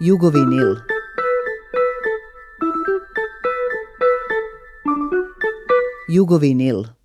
Jugovinil. Jugovinil.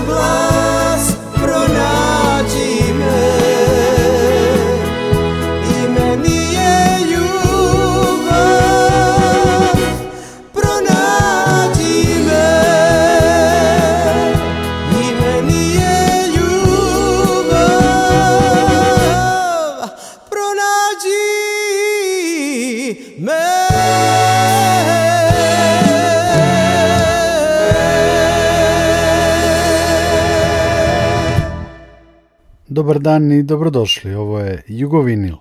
Dobar dan i dobrodošli, ovo je Jugovinil.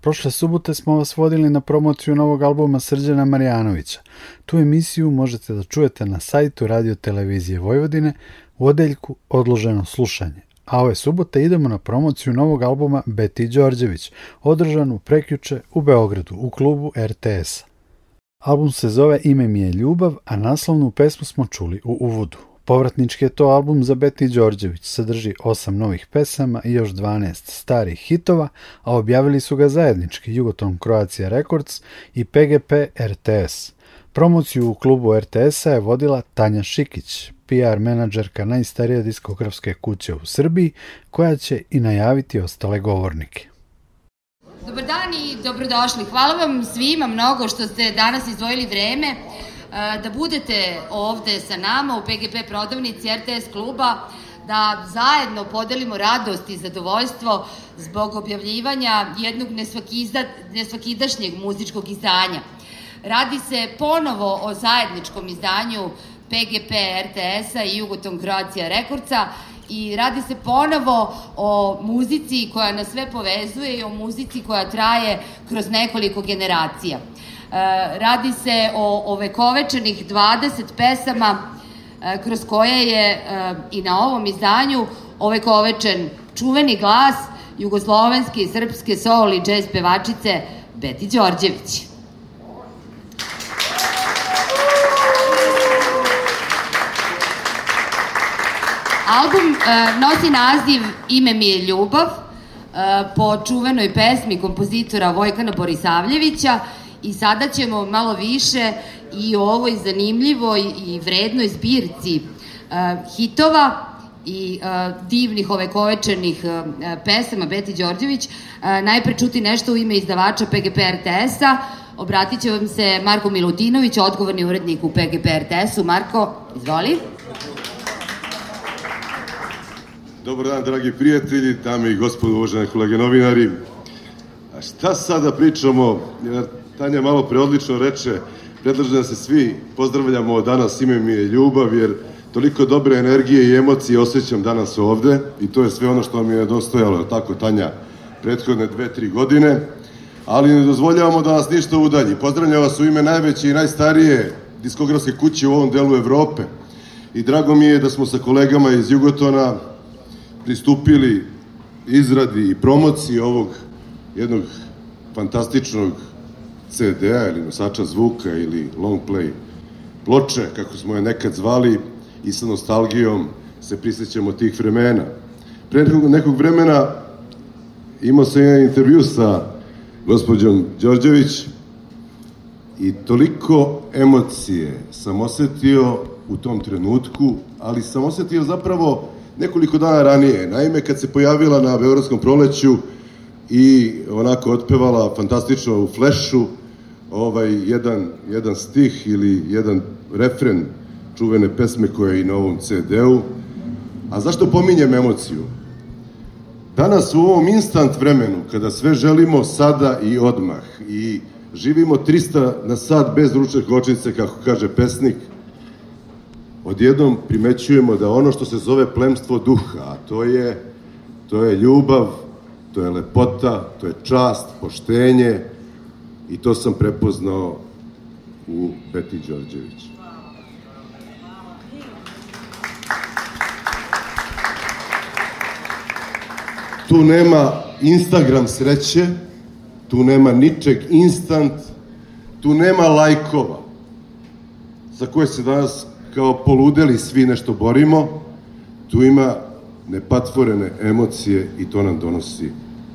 Prošle subote smo vas vodili na promociju novog albuma Srđana Marjanovića. Tu emisiju možete da čujete na sajtu Radio Televizije Vojvodine u odeljku Odloženo slušanje. A ove subote idemo na promociju novog albuma Beti Đorđević, održanu prekjuče u Beogradu u klubu RTS. Album se zove Ime mi je ljubav, a naslovnu pesmu smo čuli u uvodu. Povratnički je to album za Beti Đorđević, sadrži osam novih pesama i još 12 starih hitova, a objavili su ga zajednički Jugoton Croatia Records i PGP RTS. Promociju u klubu RTS-a je vodila Tanja Šikić, PR menadžerka najstarije diskografske kuće u Srbiji, koja će i najaviti ostale govornike. Dobar dan i dobrodošli. Hvala vam svima mnogo što ste danas izdvojili vreme da budete ovde sa nama u PGP prodavnici RTS kluba da zajedno podelimo radost i zadovoljstvo zbog objavljivanja jednog nesvakidašnjeg muzičkog izdanja. Radi se ponovo o zajedničkom izdanju PGP RTS-a i Jugoton Croatia Rekordca i radi se ponovo o muzici koja nas sve povezuje i o muzici koja traje kroz nekoliko generacija. E, radi se o, o vekovečenih 20 pesama e, kroz koje je e, i na ovom izdanju ovekovečen čuveni glas jugoslovenske i srpske soul i džez pevačice Beti Đorđević. Album nosi naziv Ime mi je ljubav, po čuvenoj pesmi kompozitora Vojkana Borisavljevića i sada ćemo malo više i o ovoj zanimljivoj i vrednoj zbirci uh, hitova i uh, divnih ovekovečenih uh, pesama Beti Đorđević, uh, najpre čuti nešto u ime izdavača PGP RTS-a, obratit će vam se Marko Milutinović, odgovorni urednik u PGP RTS-u. Marko, izvoli. Dobar dan, dragi prijatelji, dame i gospodo, uvažene kolege novinari. A šta sada pričamo? Tanja malo preodlično reče, predlaže da se svi pozdravljamo danas, ime mi je ljubav, jer toliko dobre energije i emocije osjećam danas ovde i to je sve ono što mi je dostojalo, tako Tanja, prethodne dve, tri godine, ali ne dozvoljavamo da nas ništa udalji. Pozdravljam vas u ime najveće i najstarije diskografske kuće u ovom delu Evrope i drago mi je da smo sa kolegama iz Jugotona pristupili izradi i promociji ovog jednog fantastičnog CD-a ili nosača zvuka ili long play ploče, kako smo je nekad zvali, i sa nostalgijom se prisjećamo tih vremena. Pre nekog vremena imao sam jedan intervju sa gospođom Đorđević i toliko emocije sam osetio u tom trenutku, ali sam osetio zapravo nekoliko dana ranije. Naime, kad se pojavila na Beogradskom proleću i onako otpevala fantastično u flešu ovaj jedan, jedan stih ili jedan refren čuvene pesme koja je i na ovom CD-u. A zašto pominjem emociju? Danas u ovom instant vremenu, kada sve želimo sada i odmah i živimo 300 na sat bez ručne kočnice, kako kaže pesnik, odjednom primećujemo da ono što se zove plemstvo duha, a to je, to je ljubav, to je lepota, to je čast, poštenje i to sam prepoznao u Beti Đorđević. Tu nema Instagram sreće, tu nema ničeg instant, tu nema lajkova, za koje se danas kao poludeli svi nešto borimo, tu ima nepatvorene emocije i to nam donosi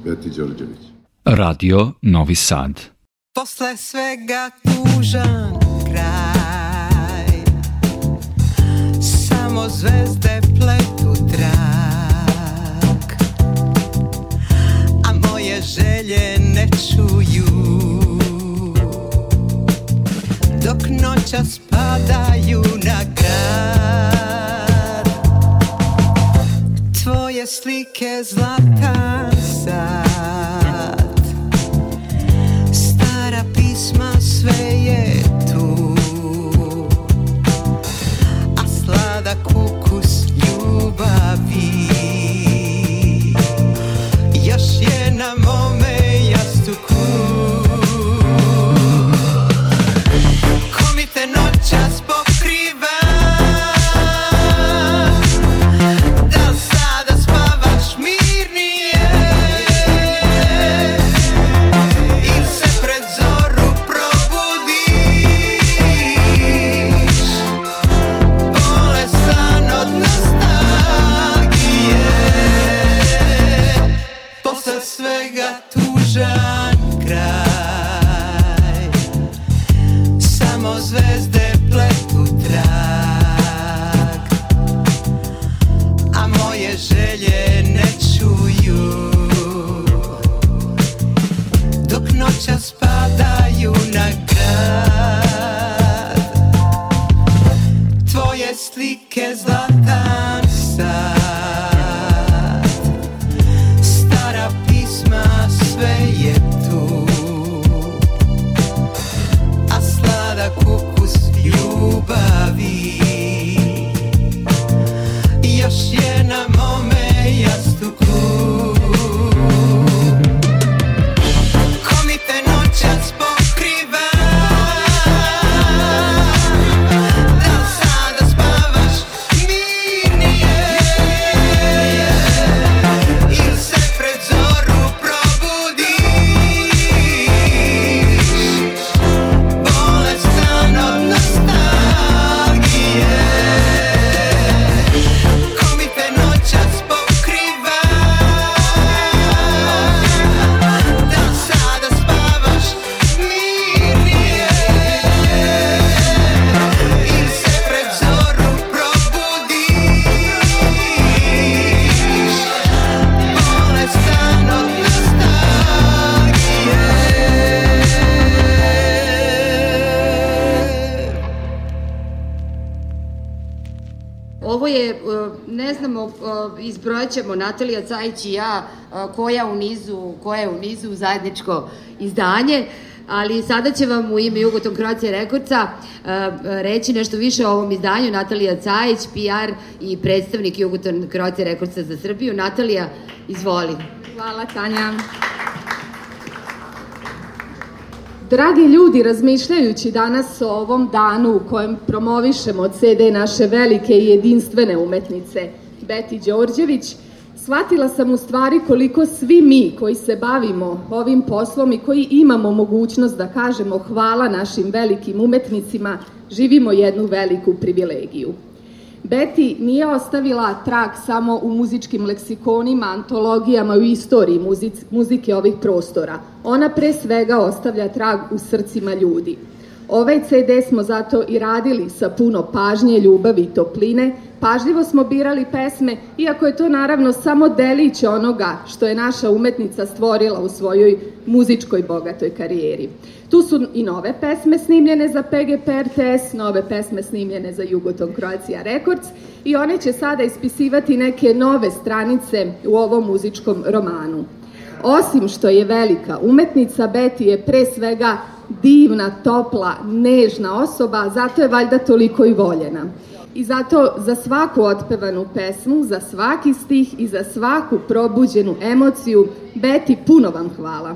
Beti Đorđević. Radio Novi Sad. Posle svega tužan kraj Samo zvezde pletu trak A moje želje ne čuju. Dok noća spadaju na grad Tvoje slike zlatan sad ćemo Natalija Cajić i ja koja u nizu, koja je u nizu zajedničko izdanje, ali sada će vam u ime Jugoton Kroacija Rekordca reći nešto više o ovom izdanju Natalija Cajić, PR i predstavnik Jugoton Kroacija Rekordca za Srbiju. Natalija, izvoli. Hvala Tanja. Dragi ljudi, razmišljajući danas o ovom danu u kojem promovišemo CD naše velike i jedinstvene umetnice Beti Đorđević, shvatila sam u stvari koliko svi mi koji se bavimo ovim poslom i koji imamo mogućnost da kažemo hvala našim velikim umetnicima, živimo jednu veliku privilegiju. Betty nije ostavila trag samo u muzičkim leksikonima, antologijama u istoriji muzike ovih prostora. Ona pre svega ostavlja trag u srcima ljudi. Ovaj CD smo zato i radili sa puno pažnje, ljubavi i topline, Pažljivo smo birali pesme, iako je to naravno samo delić onoga što je naša umetnica stvorila u svojoj muzičkoj bogatoj karijeri. Tu su i nove pesme snimljene za PGP RTS, nove pesme snimljene za Jugoton Croatia Records i one će sada ispisivati neke nove stranice u ovom muzičkom romanu. Osim što je velika umetnica, Betty je pre svega divna, topla, nežna osoba, zato je valjda toliko i voljena. I zato za svaku otpevanu pesmu, za svaki stih i za svaku probuđenu emociju, Beti, puno vam hvala.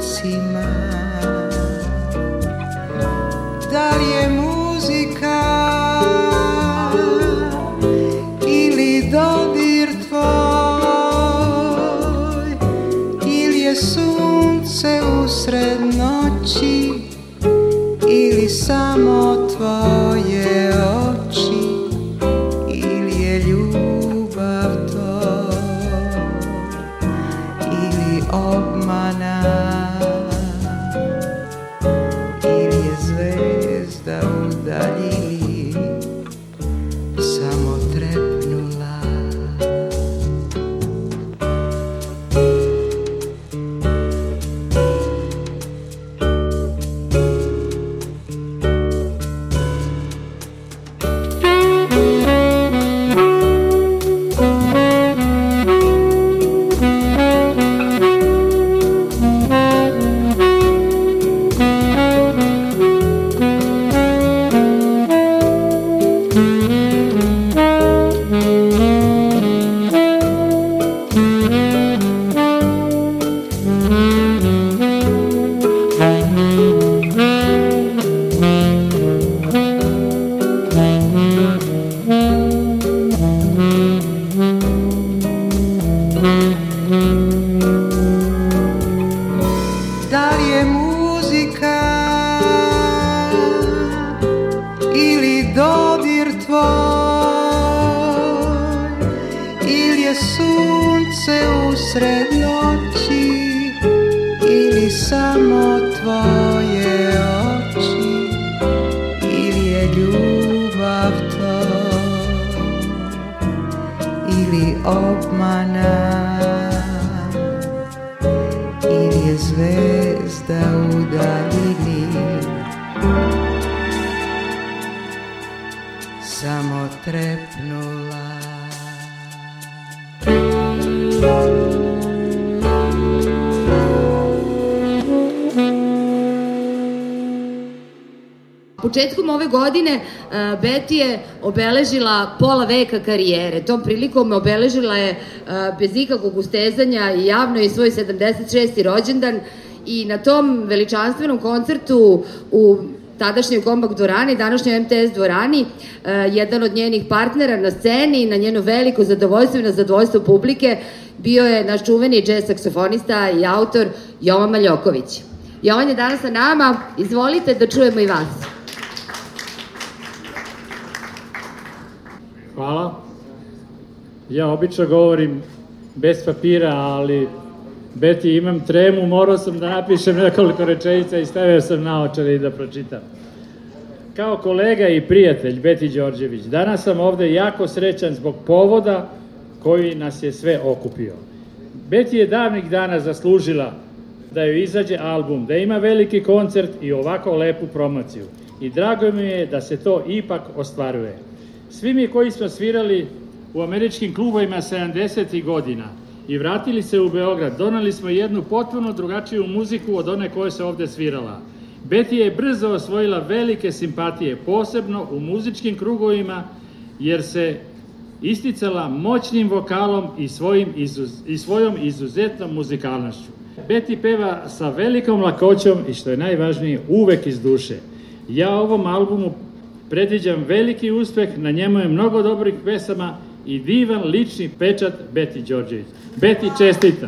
godine uh, Betty je obeležila pola veka karijere. Tom prilikom obeležila je uh, bez ikakvog ustezanja i javno je svoj 76. rođendan i na tom veličanstvenom koncertu u tadašnjoj Kombak dvorani, današnjoj MTS dvorani, uh, jedan od njenih partnera na sceni, na njeno veliko zadovoljstvo i na zadovoljstvo publike, bio je naš čuveni jazz saksofonista i autor Jovan Maljoković. Jovan je danas sa nama, izvolite da čujemo i vas. Hvala. Ja obično govorim bez papira, ali Beti imam tremu, morao sam da napišem nekoliko rečenica i stavio sam naočare i da pročitam. Kao kolega i prijatelj Beti Đorđević, danas sam ovde jako srećan zbog povoda koji nas je sve okupio. Beti je davnih dana zaslužila da joj izađe album, da ima veliki koncert i ovako lepu promociju. I drago mi je da se to ipak ostvaruje. Svi mi koji smo svirali u američkim klubovima 70. godina i vratili se u Beograd, donali smo jednu potpuno drugačiju muziku od one koje se ovde svirala. Betty je brzo osvojila velike simpatije, posebno u muzičkim krugovima, jer se isticala moćnim vokalom i, svojim izuz, i svojom izuzetnom muzikalnošću. Betty peva sa velikom lakoćom i što je najvažnije, uvek iz duše. Ja ovom albumu predviđam veliki uspeh, na njemu je mnogo dobrih pesama i divan lični pečat Beti Đorđević. Beti čestita!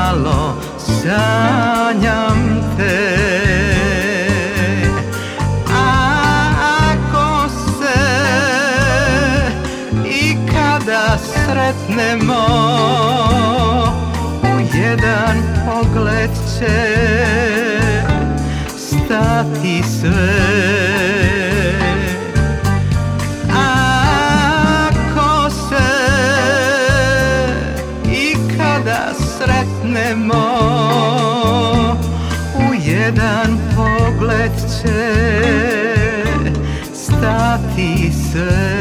Malo sanjam te. Ako se i kada sretnemo U jedan pogled će stati sve će stati sve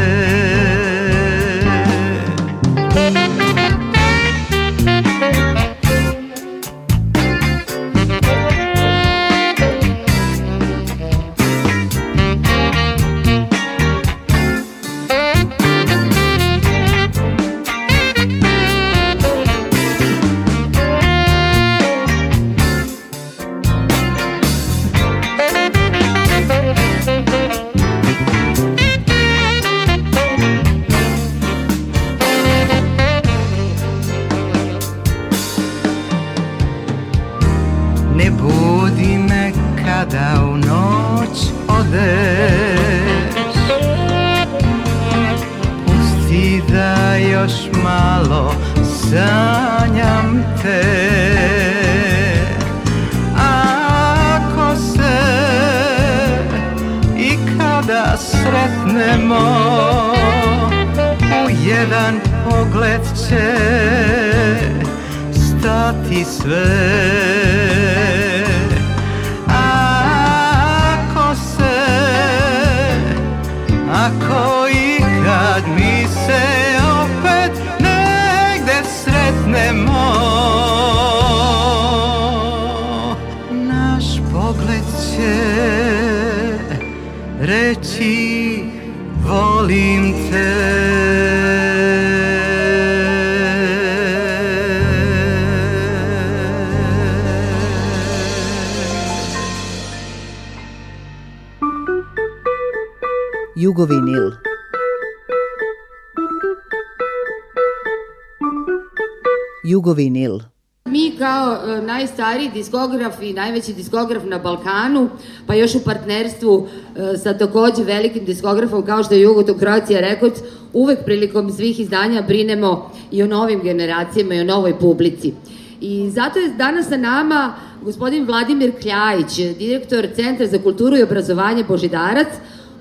diskograf i najveći diskograf na Balkanu, pa još u partnerstvu e, sa takođe velikim diskografom kao što je Jugoto Croatia Records, uvek prilikom svih izdanja brinemo i o novim generacijama i o novoj publici. I zato je danas sa nama gospodin Vladimir Kljajić, direktor Centra za kulturu i obrazovanje Božidarac,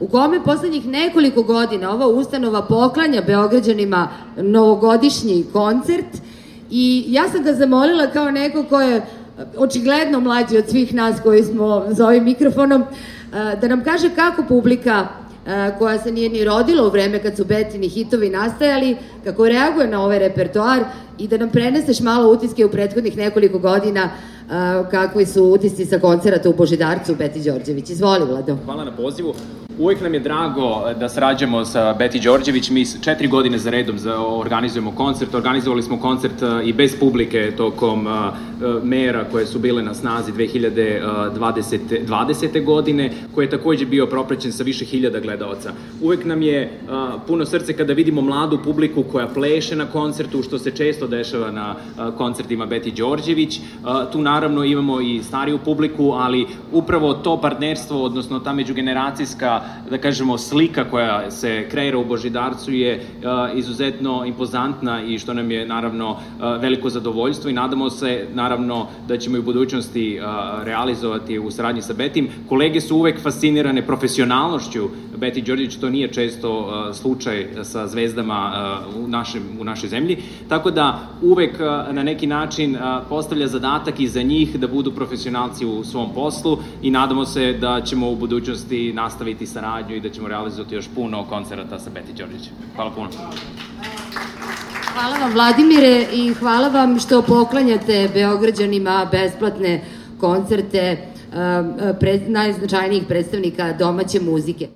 u kome poslednjih nekoliko godina ova ustanova poklanja Beograđanima novogodišnji koncert i ja sam ga zamolila kao neko ko je očigledno mlađi od svih nas koji smo za ovim mikrofonom, eh, da nam kaže kako publika eh, koja se nije ni rodila u vreme kad su Betini hitovi nastajali, kako reaguje na ovaj repertoar i da nam preneseš malo utiske u prethodnih nekoliko godina eh, kakvi su utisci sa koncerata u Božidarcu Beti Đorđević. Izvoli, Vlado. Hvala na pozivu. Uvek nam je drago da sarađujemo sa Beti Đorđević. Mi četiri godine za redom za, organizujemo koncert. Organizovali smo koncert a, i bez publike tokom a, mera koje su bile na snazi 2020. 20. godine, koji je takođe bio propraćen sa više hiljada gledalaca. Uvek nam je puno srce kada vidimo mladu publiku koja pleše na koncertu, što se često dešava na koncertima Beti Đorđević. Tu naravno imamo i stariju publiku, ali upravo to partnerstvo, odnosno ta međugeneracijska, da kažemo, slika koja se kreira u Božidarcu je a, izuzetno impozantna i što nam je naravno a, veliko zadovoljstvo i nadamo se naravno da ćemo i u budućnosti a, realizovati u saradnji sa Betim. Kolege su uvek fascinirane profesionalnošću Beti Đorđević, to nije često slučaj sa zvezdama u, našem, u našoj zemlji, tako da uvek na neki način postavlja zadatak i za njih da budu profesionalci u svom poslu i nadamo se da ćemo u budućnosti nastaviti saradnju i da ćemo realizovati još puno koncerata sa Beti Đorđević. Hvala puno. Hvala vam Vladimire i hvala vam što poklanjate Beograđanima besplatne koncerte pred, najznačajnijih predstavnika domaće muzike.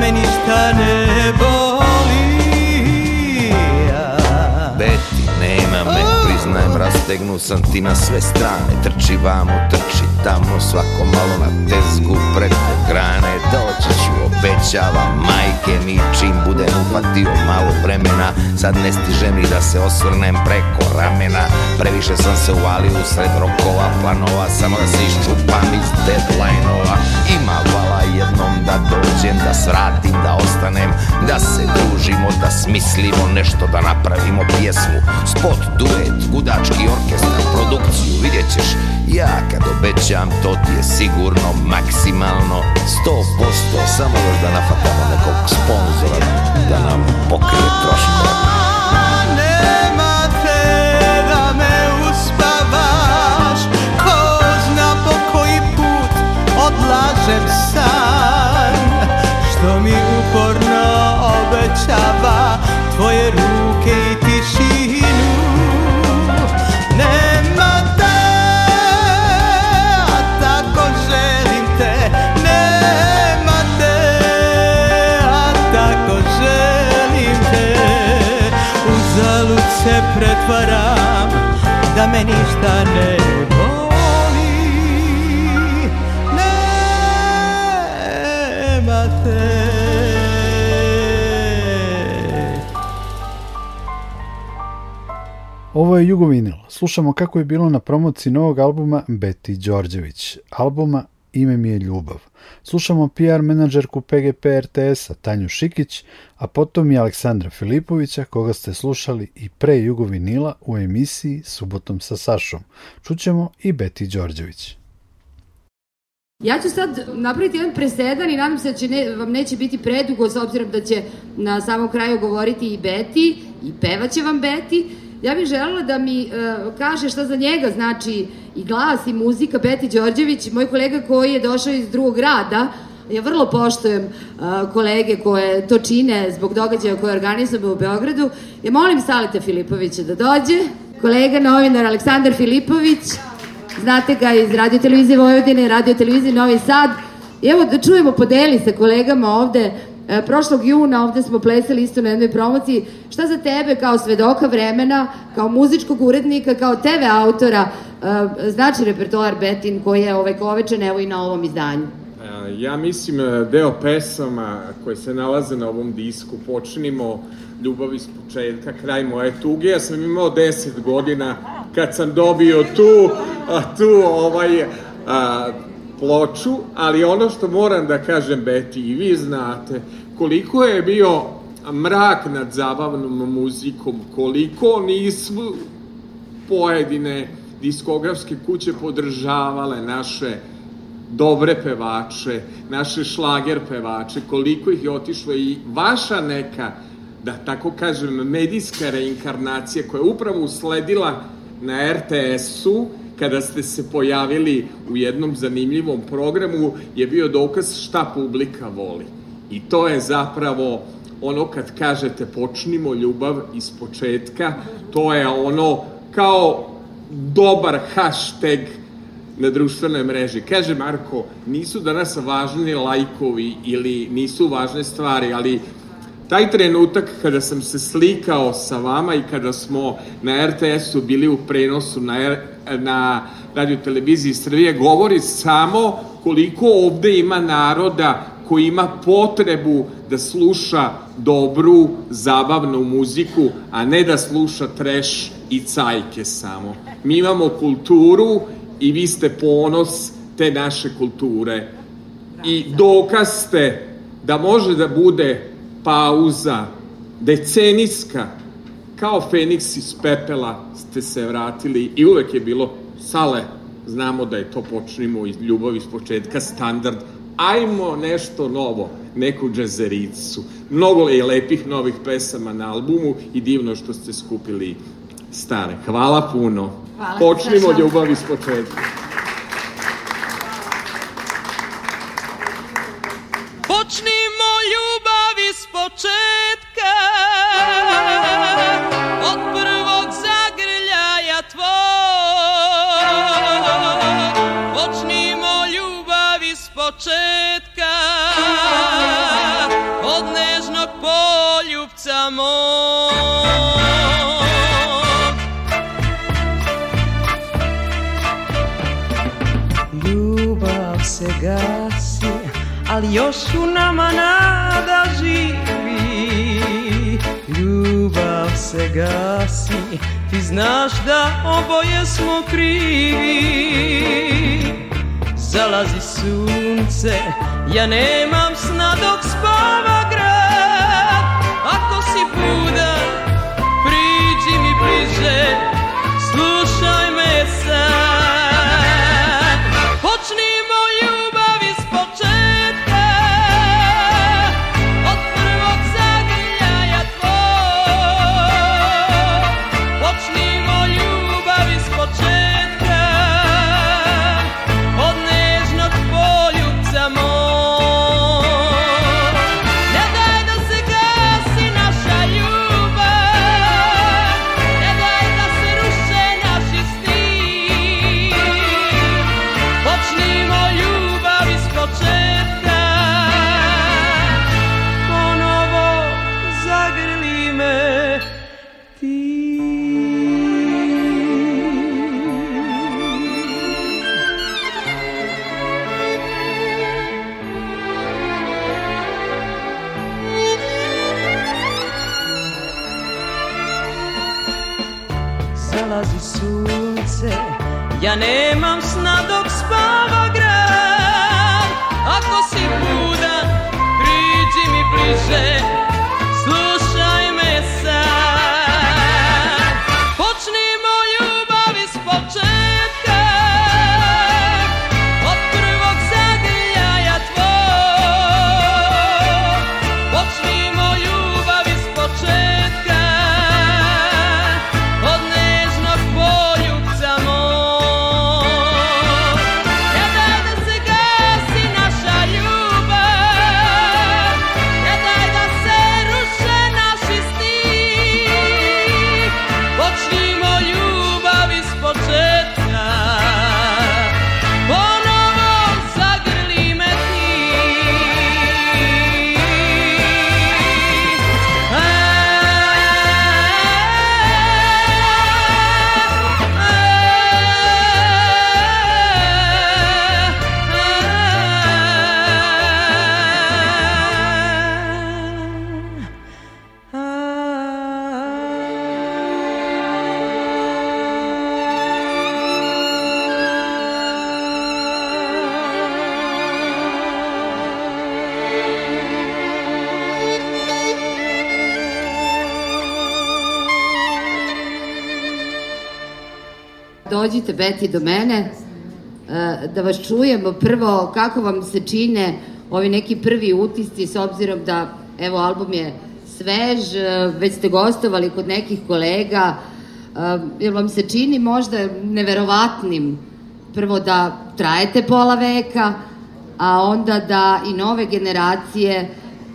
Me ništa ne boli. Beti, nema me, priznajem, raste Zategnut sam ti na sve strane Trči vamo, trči tamo Svako malo na tezgu preko grane. Doći ću, obećavam Majke mi čim budem upatio malo vremena. Sad ne stižem ni da se osvrnem preko ramena. Previše sam se uvalio u sred rokova Planova samo da se iščupam iz deadline-ova. Ima vala jednom da dođem Da svratim, da ostanem Da se družimo, da smislimo Nešto da napravimo pjesmu. Spot, duet, gudački orkestar Produkciju, vidjet ćeš. Ja kad obećam to ti je sigurno Maksimalno. 100% Samo još da nafatamo nekog sponzora Da nam pokrije te da odlažem san. Što mi uporno obećava Tvoje ruke i pretvaram da me ništa ne boli Nema te Ovo je Jugovinil. Slušamo kako je bilo na promociji novog albuma Beti Đorđević. Albuma Ime mi je ljubav. Slušamo PR menadžerku PGP RTS-a Tanju Šikić, a potom i Aleksandra Filipovića, koga ste slušali i pre Jugovinila u emisiji Subotom sa Sašom. Čućemo i Beti Đorđević. Ja ću sad napraviti jedan presedan i nadam se da će ne, vam neće biti predugo s obzirom da će na samom kraju govoriti i Beti i pevaće vam Beti. Ja bih želela da mi uh, kaže šta za njega znači i glas i muzika Beti Đorđević, moj kolega koji je došao iz drugog grada, ja vrlo poštujem uh, kolege koje to čine zbog događaja koje organizujemo u Beogradu. Ja molim Saleta Filipovića da dođe, kolega novinar Aleksandar Filipović, znate ga iz Radio Televizije Vojvodine, Radio Televizije Novi Sad. I evo da čujemo, podeli sa kolegama ovde, e, prošlog juna ovde smo plesali isto na jednoj promociji, šta za tebe kao svedoka vremena, kao muzičkog urednika, kao TV autora, e, znači repertoar Betin koji je ovaj kovečan evo i na ovom izdanju. E, Ja mislim e, deo pesama koje se nalaze na ovom disku počinimo ljubav iz početka, kraj moje tuge. Ja sam imao 10 godina kad sam dobio tu, tu ovaj, a, ploču, ali ono što moram da kažem, Beti, i vi znate, koliko je bio mrak nad zabavnom muzikom, koliko nisu pojedine diskografske kuće podržavale naše dobre pevače, naše šlager pevače, koliko ih je otišlo i vaša neka, da tako kažem, medijska reinkarnacija koja je upravo usledila na RTS-u, kada ste se pojavili u jednom zanimljivom programu, je bio dokaz šta publika voli. I to je zapravo ono kad kažete počnimo ljubav iz početka, to je ono kao dobar hashtag na društvenoj mreži. Kaže Marko, nisu danas važni lajkovi ili nisu važne stvari, ali taj trenutak kada sam se slikao sa vama i kada smo na RTS-u bili u prenosu na, R, na radio televiziji Srbije, govori samo koliko ovde ima naroda koji ima potrebu da sluša dobru, zabavnu muziku, a ne da sluša treš i cajke samo. Mi imamo kulturu i vi ste ponos te naše kulture. I dokaz ste da može da bude pauza decenijska, kao Feniks iz pepela ste se vratili i uvek je bilo sale, znamo da je to počnimo iz ljubavi iz početka standard, ajmo nešto novo, neku džezericu. Mnogo je lepih novih pesama na albumu i divno što ste skupili stare. Hvala puno. Hvala, Počnimo ljubav iz početka. Gasi, ti znaš da oboje smo krivi. Zalazi sunce, ja nemam sna dok spava Dođite, Beti, do mene, e, da vas čujemo. Prvo kako vam se čine ovi neki prvi utisci s obzirom da, evo, album je svež, e, već ste gostovali kod nekih kolega, e, jer vam se čini možda neverovatnim prvo da trajete pola veka, a onda da i nove generacije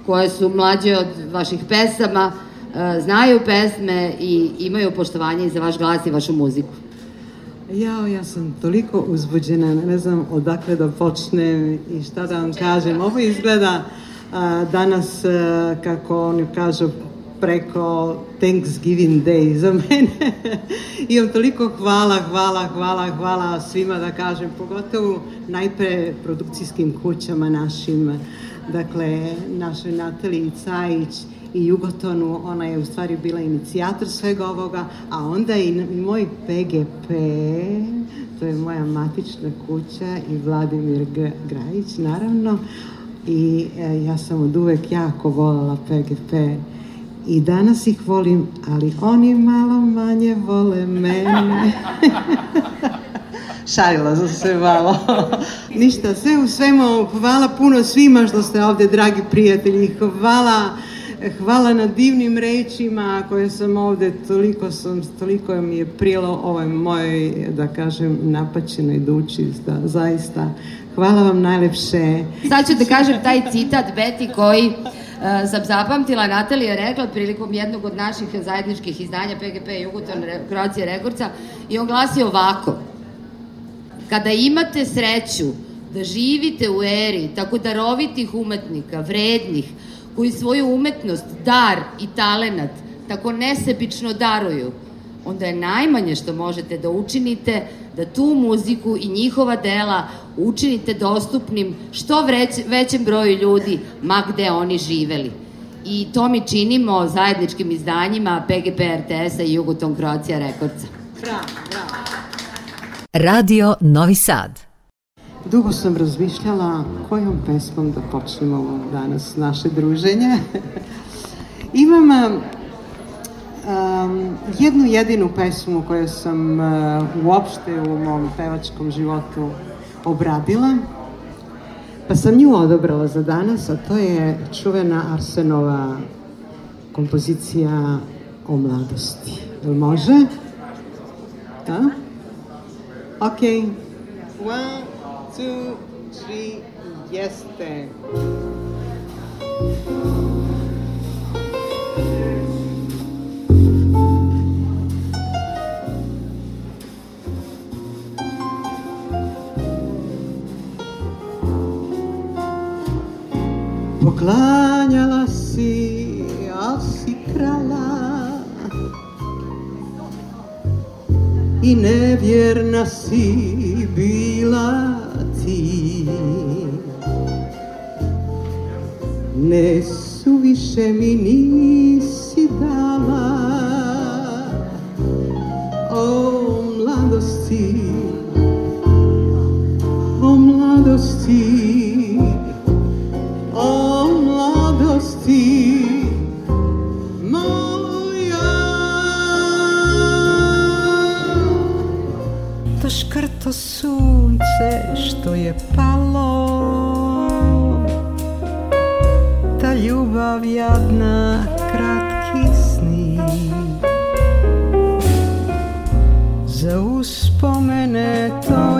koje su mlađe od vaših pesama znaju pesme i imaju poštovanje za vaš glas i vašu muziku. Jao, ja sam toliko uzbuđena, ne znam odakle da počnem i šta da vam kažem. Ovo izgleda a, danas, a, kako oni kažu, preko Thanksgiving Day za mene. Imam toliko hvala, hvala, hvala, hvala svima da kažem, pogotovo najpre produkcijskim kućama našim, dakle, našoj Nataliji Cajić i Jugotonu, ona je u stvari bila inicijator svega ovoga, a onda i, i moj PGP, to je moja matična kuća i Vladimir G- Grajić, naravno, i e, ja sam od uvek jako volala PGP i danas ih volim, ali oni malo manje vole mene. Šalila sam se malo. Ništa, sve u svemu, hvala puno svima što ste ovde, dragi prijatelji. Hvala, hvala na divnim rečima koje sam ovde, toliko, sam, toliko mi je prijelo ovoj mojoj, da kažem, napaćenoj duči, da, zaista. Hvala vam najlepše. Sad ću da kažem taj citat Beti koji uh, sam zapamtila, Natalija rekla prilikom jednog od naših zajedničkih izdanja PGP Jugoton Kroacija Rekordca i on glasi ovako Kada imate sreću da živite u eri tako darovitih umetnika, vrednih, koji svoju umetnost, dar i talenat tako nesebično daruju, onda je najmanje što možete da učinite da tu muziku i njihova dela učinite dostupnim što vreć, većem broju ljudi, ma gde oni živeli. I to mi činimo zajedničkim izdanjima PGP RTS-a i Jugoton Kroacija Rekordca. Bravo, bravo. Radio Novi Sad. Dugo sam razmišljala kojom pesmom da počnemo danas naše druženje. Imam um, jednu jedinu pesmu koju sam uh, uopšte u mom pevačkom životu obradila, pa sam nju odobrala za danas, a to je čuvena Arsenova kompozicija o mladosti. Jel može? Da? Ok. One, two, three, yes ten. Pokláňala si asi krala i nevěrna si byla. Ti. Ne suviše mi nisi dala. O mladosti O mladosti o mladosti škrto sunce što je palo, ta ljubav jadna kratki sni. Za uspomene to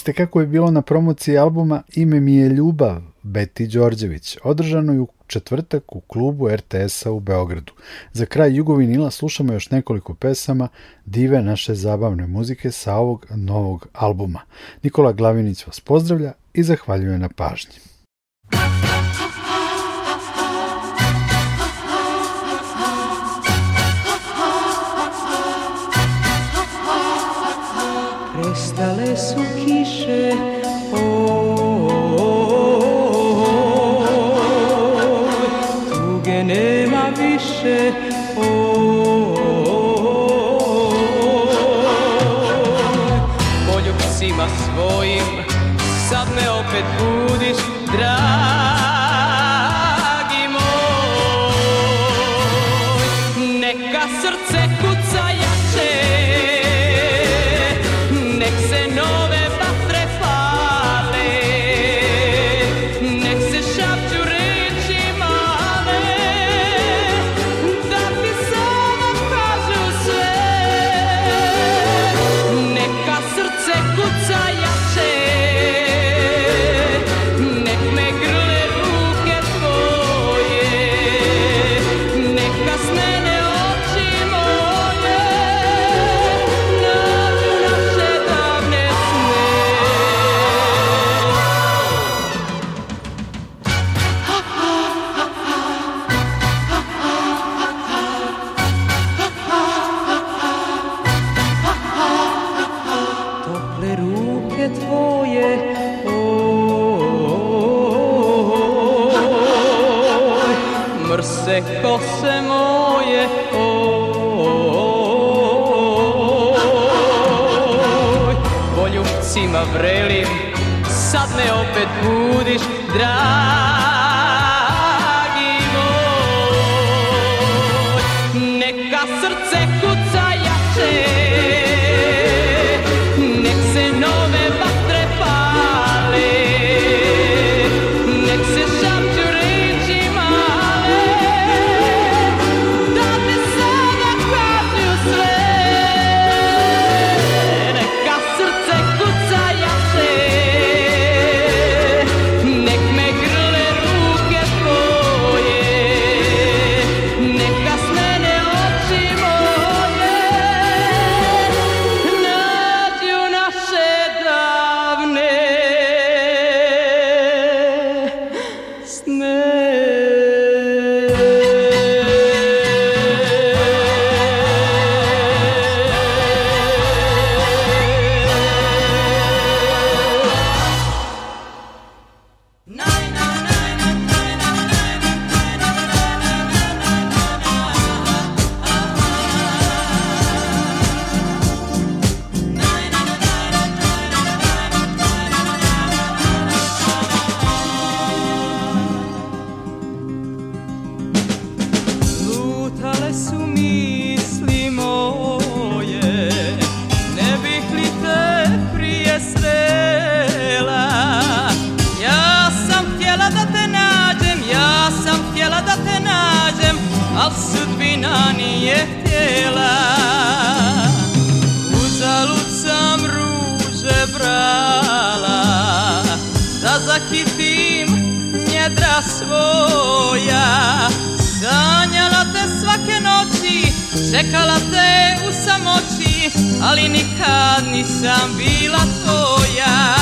ste kako je bilo na promociji albuma Ime mi je ljubav Beti Đorđević, održano je u četvrtak u klubu RTS-a u Beogradu. Za kraj Jugovinila slušamo još nekoliko pesama dive naše zabavne muzike sa ovog novog albuma. Nikola Glavinić vas pozdravlja i zahvaljuje na pažnji. Prestale su kiše, tuge nema više, poljubcima svojim, sad me opet budiš, dragi mrse kose moje oj, poljubcima vrelim sad me opet budiš dragi htjela da te nađem, al sudbina nije htjela. Uzalud sam ruže brala, da zakitim njedra svoja. Sanjala te svake noći, čekala te u samoći, ali nikad nisam bila tvoja.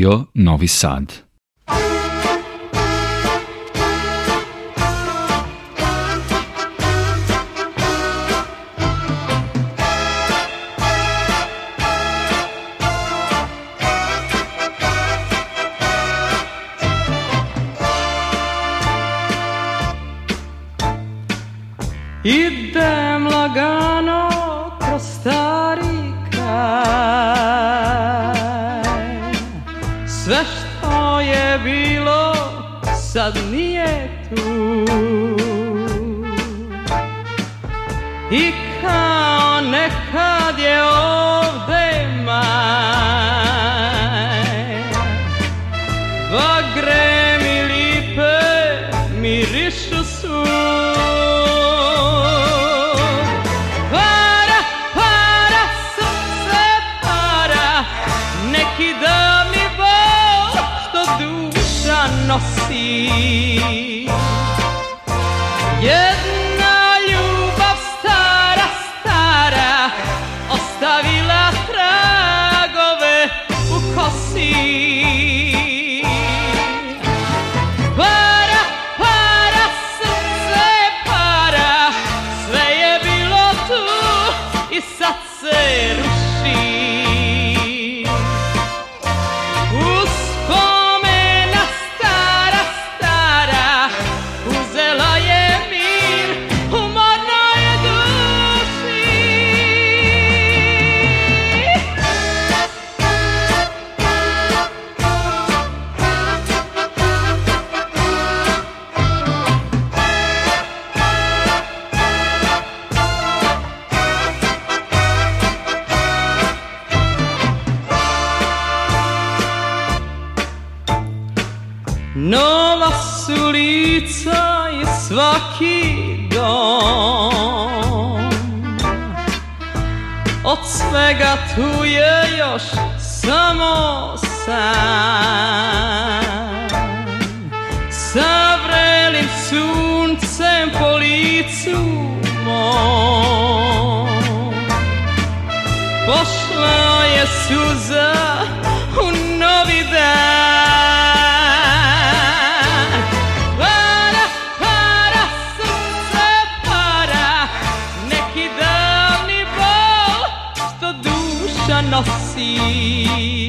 Radio Novi Sad. Pošla je suza u novi dan. Para, para, srce para. Neki davni bol što duša nosi.